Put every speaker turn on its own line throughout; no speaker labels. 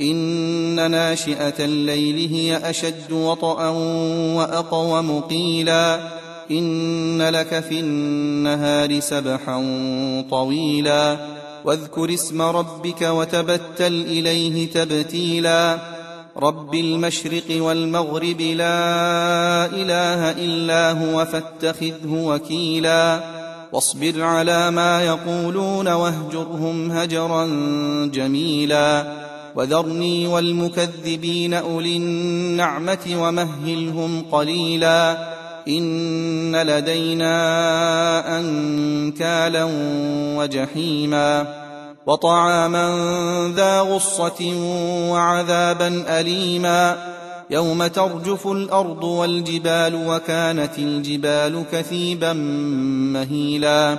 إن ناشئة الليل هي أشد وطئا وأقوم قيلا إن لك في النهار سبحا طويلا واذكر اسم ربك وتبتل إليه تبتيلا رب المشرق والمغرب لا إله إلا هو فاتخذه وكيلا واصبر على ما يقولون واهجرهم هجرا جميلا وذرني والمكذبين أولي النعمة ومهلهم قليلا إن لدينا أنكالا وجحيما وطعاما ذا غصة وعذابا أليما يوم ترجف الأرض والجبال وكانت الجبال كثيبا مهيلا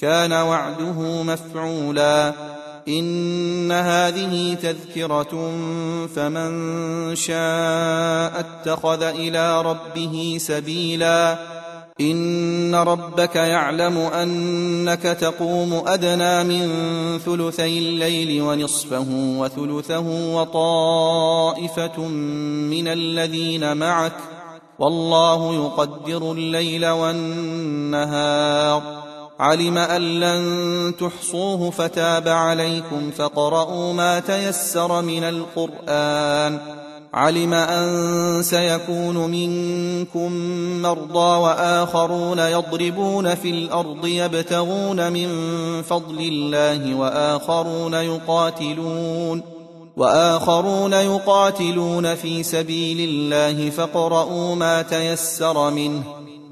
كان وعده مفعولا ان هذه تذكره فمن شاء اتخذ الى ربه سبيلا ان ربك يعلم انك تقوم ادنى من ثلثي الليل ونصفه وثلثه وطائفه من الذين معك والله يقدر الليل والنهار علم أن لن تحصوه فتاب عليكم فقرأوا ما تيسر من القرآن علم أن سيكون منكم مرضى وآخرون يضربون في الأرض يبتغون من فضل الله وآخرون يقاتلون وآخرون يقاتلون في سبيل الله فاقرؤوا ما تيسر منه